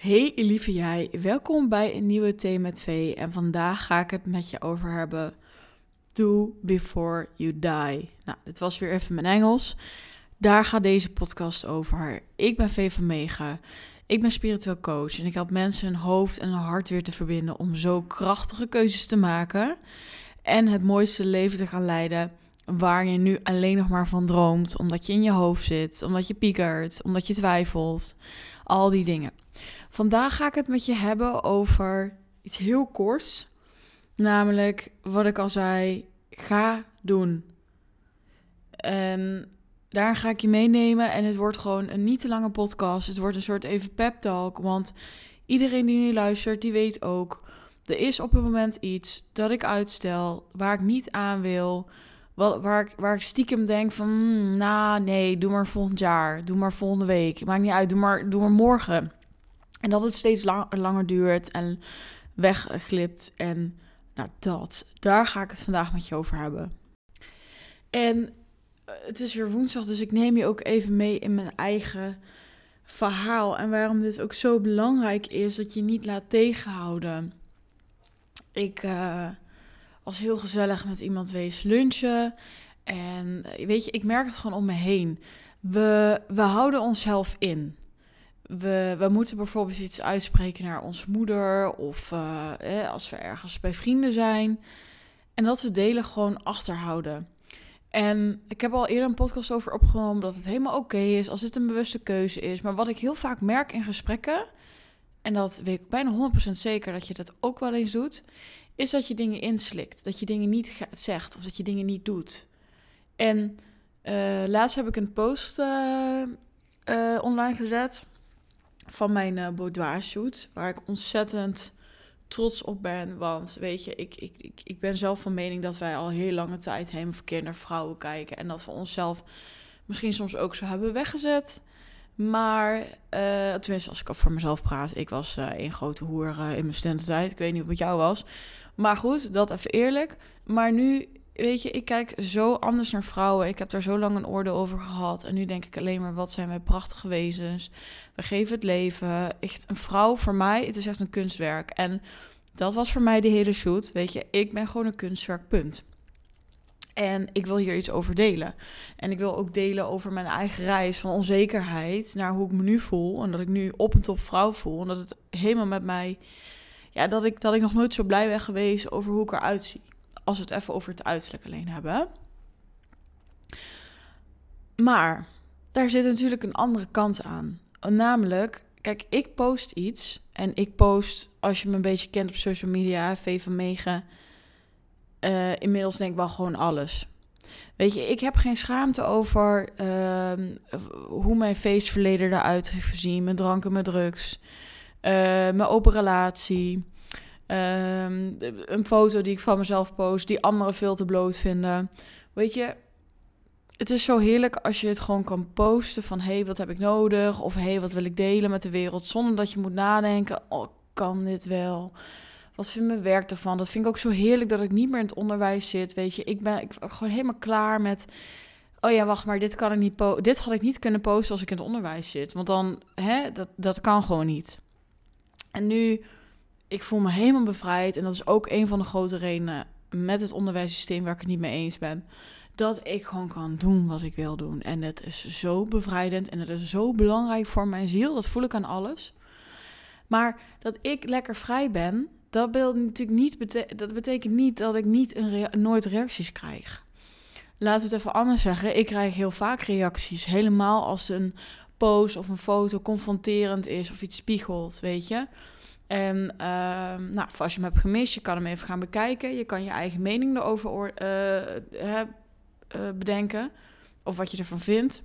Hey lieve jij, welkom bij een nieuwe Thee met. En vandaag ga ik het met je over hebben. Do before you die. Nou, dit was weer even mijn Engels. Daar gaat deze podcast over. Ik ben V van Mega. Ik ben spiritueel coach en ik help mensen hun hoofd en hun hart weer te verbinden om zo krachtige keuzes te maken en het mooiste leven te gaan leiden waar je nu alleen nog maar van droomt, omdat je in je hoofd zit, omdat je piekert, omdat je twijfelt, al die dingen. Vandaag ga ik het met je hebben over iets heel korts, namelijk wat ik al zei, ga doen. En daar ga ik je meenemen en het wordt gewoon een niet te lange podcast. Het wordt een soort even pep talk, want iedereen die nu luistert, die weet ook, er is op het moment iets dat ik uitstel, waar ik niet aan wil, waar, ik, waar ik stiekem denk van, hmm, nou nee, doe maar volgend jaar, doe maar volgende week, maakt niet uit, doe maar, doe maar morgen. En dat het steeds langer duurt en wegglipt en nou dat, daar ga ik het vandaag met je over hebben. En eh, het is weer woensdag, dus ik neem je ook even mee in mijn eigen verhaal en waarom dit ook zo belangrijk is dat je niet laat tegenhouden. Ik uh, was heel gezellig met iemand wees lunchen. En eh, weet je, ik merk het gewoon om me heen. We, we houden onszelf in. We, we moeten bijvoorbeeld iets uitspreken naar onze moeder of uh, eh, als we ergens bij vrienden zijn. En dat we delen gewoon achterhouden. En ik heb al eerder een podcast over opgenomen dat het helemaal oké is als het een bewuste keuze is. Maar wat ik heel vaak merk in gesprekken, en dat weet ik bijna 100% zeker dat je dat ook wel eens doet, is dat je dingen inslikt. Dat je dingen niet zegt of dat je dingen niet doet. En uh, laatst heb ik een post uh, uh, online gezet van mijn boudoir shoot, waar ik ontzettend trots op ben. Want weet je, ik, ik, ik, ik ben zelf van mening dat wij al heel lange tijd helemaal verkeerd naar vrouwen kijken. En dat we onszelf misschien soms ook zo hebben weggezet. Maar, uh, tenminste, als ik voor mezelf praat, ik was uh, een grote hoer uh, in mijn studententijd. Ik weet niet met jou was. Maar goed, dat even eerlijk. Maar nu, weet je, ik kijk zo anders naar vrouwen. Ik heb daar zo lang een oordeel over gehad. En nu denk ik alleen maar, wat zijn wij prachtige wezens. We geven het leven. Echt, een vrouw voor mij, het is echt een kunstwerk. En dat was voor mij de hele shoot. Weet je, ik ben gewoon een kunstwerk, punt. En ik wil hier iets over delen. En ik wil ook delen over mijn eigen reis van onzekerheid naar hoe ik me nu voel. En dat ik nu op en top vrouw voel. En dat het helemaal met mij. Ja, dat ik, dat ik nog nooit zo blij ben geweest over hoe ik eruit zie. Als we het even over het uiterlijk alleen hebben. Maar daar zit natuurlijk een andere kant aan. Namelijk, kijk, ik post iets. En ik post, als je me een beetje kent op social media, V van Megen uh, inmiddels denk ik wel gewoon alles. Weet je, ik heb geen schaamte over uh, hoe mijn feestverleden eruit heeft gezien. Mijn dranken, mijn drugs. Uh, mijn open relatie. Uh, een foto die ik van mezelf post, die anderen veel te bloot vinden. Weet je, het is zo heerlijk als je het gewoon kan posten van... hé, hey, wat heb ik nodig? Of hé, hey, wat wil ik delen met de wereld? Zonder dat je moet nadenken, oh, kan dit wel? Wat vindt mijn werk ervan? Dat vind ik ook zo heerlijk dat ik niet meer in het onderwijs zit. Weet je, ik ben, ik gewoon helemaal klaar met. Oh ja, wacht maar, dit kan ik niet Dit had ik niet kunnen posten als ik in het onderwijs zit. Want dan, hè, dat, dat kan gewoon niet. En nu, ik voel me helemaal bevrijd. En dat is ook een van de grote redenen met het onderwijssysteem waar ik het niet mee eens ben. Dat ik gewoon kan doen wat ik wil doen. En het is zo bevrijdend en het is zo belangrijk voor mijn ziel. Dat voel ik aan alles. Maar dat ik lekker vrij ben, dat, natuurlijk niet dat betekent niet dat ik niet een nooit reacties krijg. Laten we het even anders zeggen. Ik krijg heel vaak reacties. Helemaal als een post of een foto confronterend is of iets spiegelt, weet je. En uh, nou, als je hem hebt gemist, je kan hem even gaan bekijken. Je kan je eigen mening erover uh, bedenken. Of wat je ervan vindt.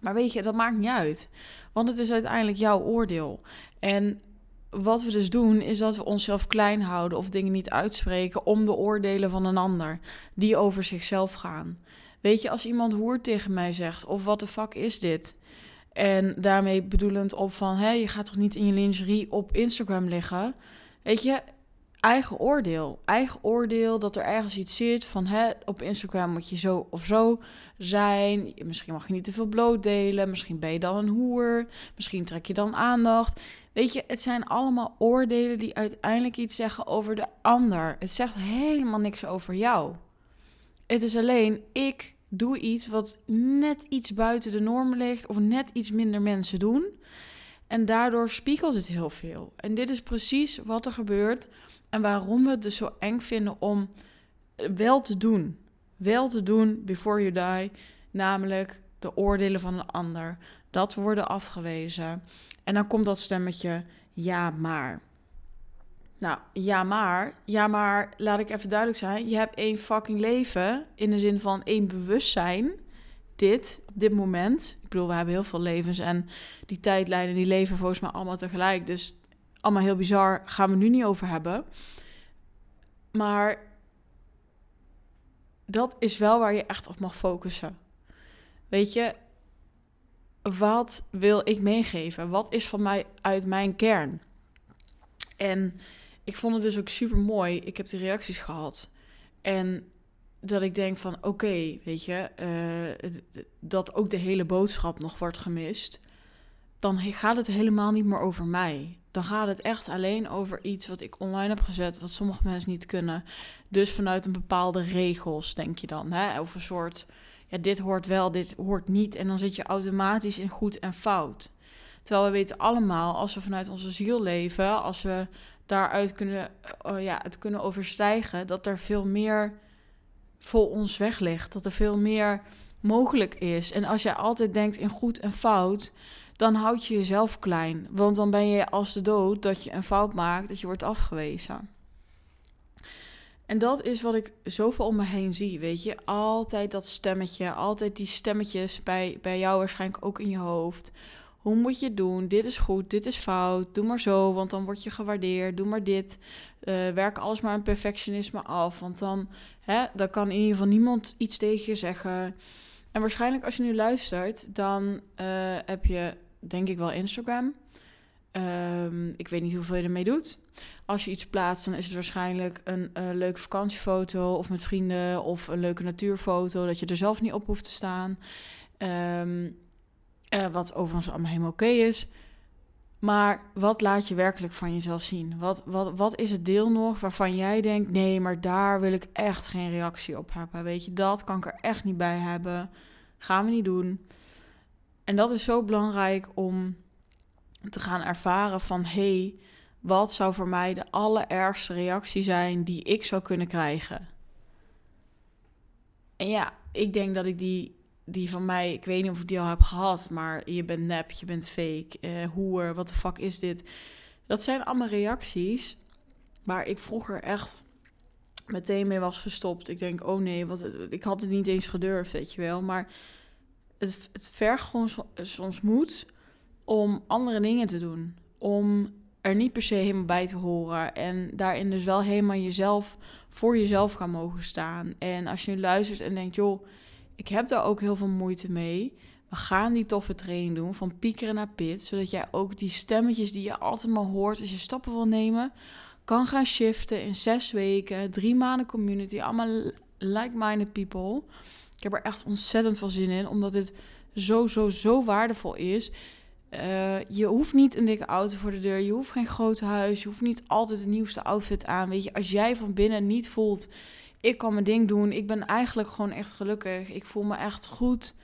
Maar weet je, dat maakt niet uit. Want het is uiteindelijk jouw oordeel. En wat we dus doen, is dat we onszelf klein houden of dingen niet uitspreken om de oordelen van een ander, die over zichzelf gaan. Weet je, als iemand hoer tegen mij zegt, of wat de fuck is dit? En daarmee bedoelend op van, hé, je gaat toch niet in je lingerie op Instagram liggen? Weet je, eigen oordeel. Eigen oordeel dat er ergens iets zit van hè, op Instagram moet je zo of zo zijn. Misschien mag je niet te veel bloot delen. Misschien ben je dan een hoer. Misschien trek je dan aandacht. Weet je, het zijn allemaal oordelen die uiteindelijk iets zeggen over de ander. Het zegt helemaal niks over jou. Het is alleen, ik doe iets wat net iets buiten de norm ligt of net iets minder mensen doen. En daardoor spiegelt het heel veel. En dit is precies wat er gebeurt en waarom we het dus zo eng vinden om wel te doen. Wel te doen before you die, namelijk de oordelen van een ander. Dat worden afgewezen. En dan komt dat stemmetje, ja maar. Nou, ja maar, ja maar, laat ik even duidelijk zijn. Je hebt één fucking leven, in de zin van één bewustzijn. Dit, op dit moment. Ik bedoel, we hebben heel veel levens en die tijdlijnen, die leven volgens mij allemaal tegelijk. Dus allemaal heel bizar, gaan we nu niet over hebben. Maar dat is wel waar je echt op mag focussen. Weet je, wat wil ik meegeven? Wat is van mij uit mijn kern? En ik vond het dus ook super mooi. Ik heb de reacties gehad. En dat ik denk van oké, weet je, uh, dat ook de hele boodschap nog wordt gemist. Dan gaat het helemaal niet meer over mij. Dan gaat het echt alleen over iets wat ik online heb gezet, wat sommige mensen niet kunnen. Dus vanuit een bepaalde regels, denk je dan. Hè? Of een soort, ja, dit hoort wel, dit hoort niet. En dan zit je automatisch in goed en fout. Terwijl we weten allemaal, als we vanuit onze ziel leven, als we daaruit kunnen, uh, ja, het kunnen overstijgen, dat er veel meer voor ons weg ligt. Dat er veel meer mogelijk is. En als jij altijd denkt in goed en fout, dan houd je jezelf klein. Want dan ben je als de dood dat je een fout maakt, dat je wordt afgewezen. En dat is wat ik zoveel om me heen zie, weet je. Altijd dat stemmetje, altijd die stemmetjes bij, bij jou waarschijnlijk ook in je hoofd. Hoe moet je het doen? Dit is goed, dit is fout. Doe maar zo, want dan word je gewaardeerd. Doe maar dit. Uh, werk alles maar aan perfectionisme af, want dan, hè, dan kan in ieder geval niemand iets tegen je zeggen. En waarschijnlijk als je nu luistert, dan uh, heb je denk ik wel Instagram. Um, ik weet niet hoeveel je ermee doet. Als je iets plaatst, dan is het waarschijnlijk een uh, leuke vakantiefoto of met vrienden of een leuke natuurfoto, dat je er zelf niet op hoeft te staan. Um, uh, wat overigens allemaal helemaal oké is. Maar wat laat je werkelijk van jezelf zien? Wat, wat, wat is het deel nog waarvan jij denkt: nee, maar daar wil ik echt geen reactie op hebben? Weet je, dat kan ik er echt niet bij hebben. Gaan we niet doen. En dat is zo belangrijk om te gaan ervaren van hé, hey, wat zou voor mij de allerergste reactie zijn die ik zou kunnen krijgen? En ja, ik denk dat ik die, die van mij, ik weet niet of ik die al heb gehad, maar je bent nep, je bent fake, eh, hoer, wat de fuck is dit? Dat zijn allemaal reacties waar ik vroeger echt meteen mee was gestopt. Ik denk, oh nee, wat, ik had het niet eens gedurfd, weet je wel. Maar het, het vergt gewoon soms moed om andere dingen te doen. Om er niet per se helemaal bij te horen. En daarin dus wel helemaal jezelf voor jezelf gaan mogen staan. En als je luistert en denkt, joh, ik heb daar ook heel veel moeite mee. We gaan die toffe training doen van piekeren naar pit. Zodat jij ook die stemmetjes die je altijd maar hoort als je stappen wil nemen, kan gaan shiften in zes weken, drie maanden community. Allemaal like-minded people. Ik heb er echt ontzettend veel zin in, omdat dit zo, zo, zo waardevol is. Uh, je hoeft niet een dikke auto voor de deur. Je hoeft geen groot huis. Je hoeft niet altijd de nieuwste outfit aan. Weet je, als jij van binnen niet voelt, ik kan mijn ding doen. Ik ben eigenlijk gewoon echt gelukkig. Ik voel me echt goed.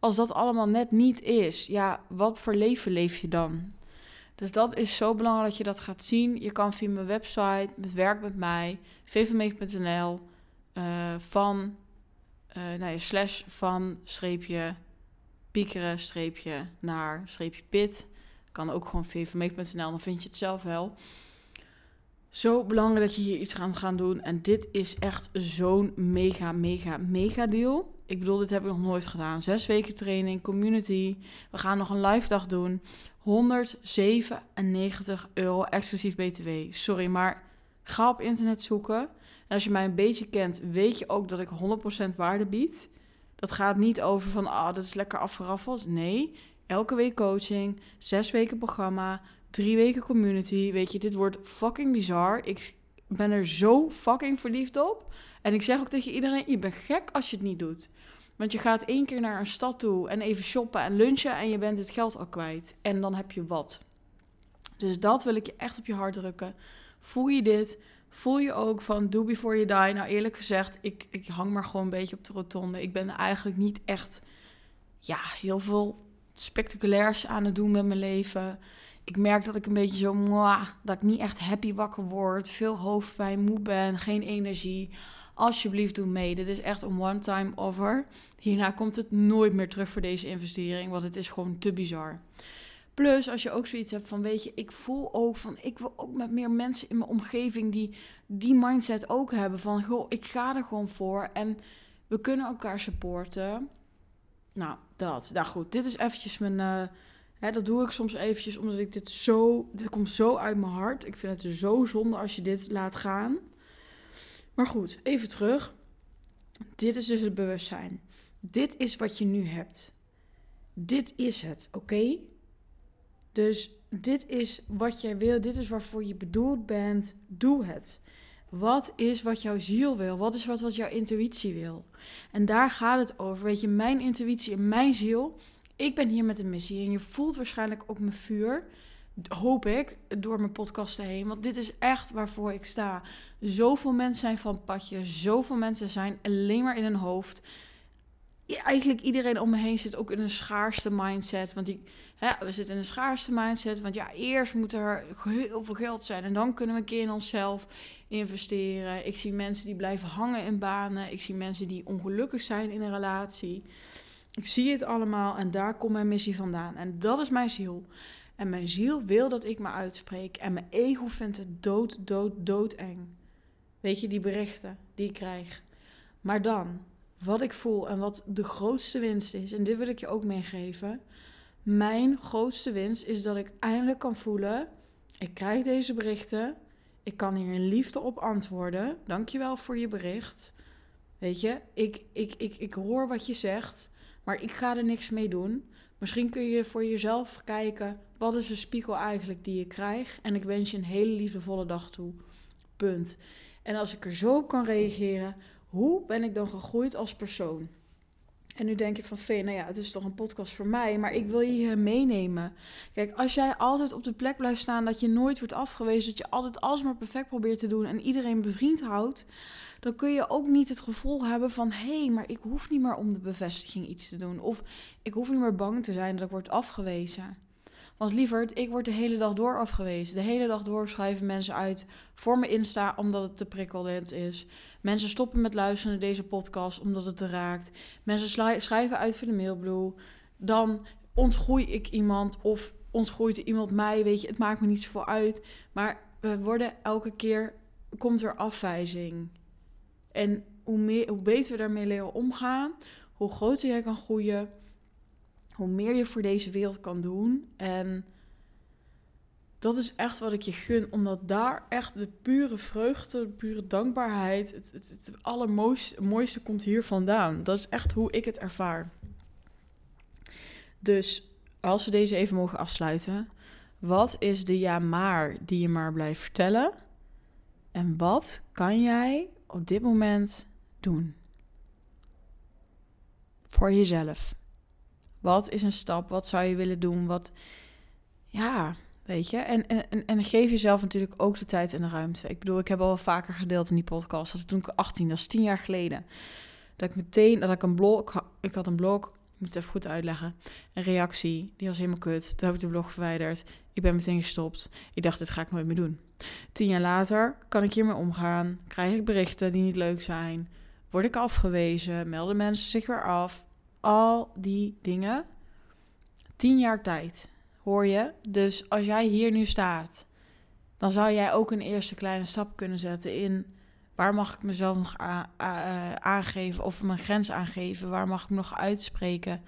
Als dat allemaal net niet is, ja, wat voor leven leef je dan? Dus dat is zo belangrijk dat je dat gaat zien. Je kan via mijn website, met werk met mij, vvmeeg.nl, uh, van uh, slash van streepje piekeren streepje naar streepje pit. Kan ook gewoon vvmeek.nl, dan vind je het zelf wel. Zo belangrijk dat je hier iets gaat gaan doen. En dit is echt zo'n mega, mega, mega deal. Ik bedoel, dit heb ik nog nooit gedaan. Zes weken training, community. We gaan nog een live dag doen. 197 euro exclusief BTW. Sorry, maar ga op internet zoeken. En als je mij een beetje kent, weet je ook dat ik 100% waarde bied. Dat gaat niet over van, ah, dat is lekker afgeraffeld. Nee, elke week coaching, zes weken programma, drie weken community. Weet je, dit wordt fucking bizar. Ik, ben er zo fucking verliefd op. En ik zeg ook tegen iedereen, je bent gek als je het niet doet. Want je gaat één keer naar een stad toe en even shoppen en lunchen en je bent het geld al kwijt. En dan heb je wat. Dus dat wil ik je echt op je hart drukken. Voel je dit? Voel je ook van do before you die? Nou eerlijk gezegd, ik, ik hang maar gewoon een beetje op de rotonde. Ik ben eigenlijk niet echt ja, heel veel spectaculairs aan het doen met mijn leven. Ik merk dat ik een beetje zo, dat ik niet echt happy wakker word. Veel hoofdpijn, moe ben, geen energie. Alsjeblieft, doe mee. Dit is echt een one-time offer. Hierna komt het nooit meer terug voor deze investering, want het is gewoon te bizar. Plus, als je ook zoiets hebt van, weet je, ik voel ook van, ik wil ook met meer mensen in mijn omgeving die die mindset ook hebben van, goh, ik ga er gewoon voor en we kunnen elkaar supporten. Nou, dat. Nou goed, dit is eventjes mijn, uh, hè, dat doe ik soms eventjes omdat ik dit zo, dit komt zo uit mijn hart. Ik vind het zo zonde als je dit laat gaan. Maar goed, even terug. Dit is dus het bewustzijn. Dit is wat je nu hebt. Dit is het, oké? Dus dit is wat jij wil, dit is waarvoor je bedoeld bent. Doe het. Wat is wat jouw ziel wil? Wat is wat, wat jouw intuïtie wil? En daar gaat het over. Weet je, mijn intuïtie en mijn ziel. Ik ben hier met een missie. En je voelt waarschijnlijk ook mijn vuur. Hoop ik, door mijn podcasten heen. Want dit is echt waarvoor ik sta. Zoveel mensen zijn van padje. Zoveel mensen zijn alleen maar in hun hoofd eigenlijk iedereen om me heen zit ook in een schaarste mindset. Want die, hè, we zitten in een schaarste mindset. Want ja, eerst moet er heel veel geld zijn. En dan kunnen we een keer in onszelf investeren. Ik zie mensen die blijven hangen in banen. Ik zie mensen die ongelukkig zijn in een relatie. Ik zie het allemaal en daar komt mijn missie vandaan. En dat is mijn ziel. En mijn ziel wil dat ik me uitspreek. En mijn ego vindt het dood, dood, doodeng. Weet je, die berichten die ik krijg. Maar dan, wat ik voel en wat de grootste winst is, en dit wil ik je ook meegeven. Mijn grootste winst is dat ik eindelijk kan voelen: ik krijg deze berichten, ik kan hier in liefde op antwoorden. Dankjewel voor je bericht. Weet je, ik, ik, ik, ik hoor wat je zegt, maar ik ga er niks mee doen. Misschien kun je voor jezelf kijken: wat is de spiegel eigenlijk die je krijgt? En ik wens je een hele liefdevolle dag toe. Punt. En als ik er zo op kan reageren, hoe ben ik dan gegroeid als persoon? En nu denk je van, nou ja, het is toch een podcast voor mij, maar ik wil je hier meenemen. Kijk, als jij altijd op de plek blijft staan dat je nooit wordt afgewezen, dat je altijd alles maar perfect probeert te doen en iedereen bevriend houdt, dan kun je ook niet het gevoel hebben van, hé, hey, maar ik hoef niet meer om de bevestiging iets te doen. Of ik hoef niet meer bang te zijn dat ik word afgewezen. Want lieverd, ik word de hele dag door afgewezen. De hele dag door schrijven mensen uit voor me Insta omdat het te prikkelend is. Mensen stoppen met luisteren naar deze podcast omdat het te raakt. Mensen schrijven uit voor de mailblue. Dan ontgroei ik iemand of ontgroeit iemand mij. Weet je, het maakt me niet zoveel uit. Maar we worden elke keer, komt er afwijzing. En hoe, meer, hoe beter we daarmee leren omgaan, hoe groter jij kan groeien, hoe meer je voor deze wereld kan doen. En dat is echt wat ik je gun, omdat daar echt de pure vreugde, de pure dankbaarheid, het, het, allermooiste mooiste komt hier vandaan. Dat is echt hoe ik het ervaar. Dus als we deze even mogen afsluiten, wat is de ja maar die je maar blijft vertellen? En wat kan jij op dit moment doen? Voor jezelf. Wat is een stap? Wat zou je willen doen? Wat, ja, weet je. En, en, en geef jezelf natuurlijk ook de tijd en de ruimte. Ik bedoel, ik heb al vaker gedeeld in die podcast. Dat toen ik 18, dat is 10 jaar geleden. Dat ik meteen, dat ik een blog, ik had een blog, ik moet het even goed uitleggen. Een reactie, die was helemaal kut. Toen heb ik de blog verwijderd. Ik ben meteen gestopt. Ik dacht, dit ga ik nooit meer doen. Tien jaar later kan ik hiermee omgaan. Krijg ik berichten die niet leuk zijn. Word ik afgewezen. Melden mensen zich weer af al die dingen. Tien jaar tijd, je? Dus als jij hier nu staat, dan zou jij ook een eerste kleine stap kunnen zetten in waar mag ik mezelf nog eh, aangeven of mijn grens aangeven? Waar mag ik nog uitspreken?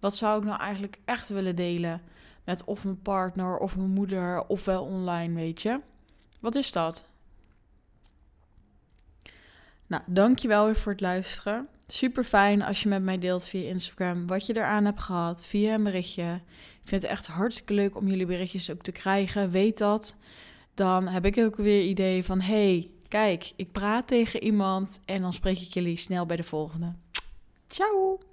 Wat zou ik nou eigenlijk echt willen delen met of mijn partner of mijn moeder of wel online, weet je? Wat is dat? Nou, dankjewel weer voor het luisteren. Super fijn als je met mij deelt via Instagram wat je eraan hebt gehad, via een berichtje. Ik vind het echt hartstikke leuk om jullie berichtjes ook te krijgen. Weet dat. Dan heb ik ook weer idee van: hey, kijk, ik praat tegen iemand en dan spreek ik jullie snel bij de volgende. Ciao!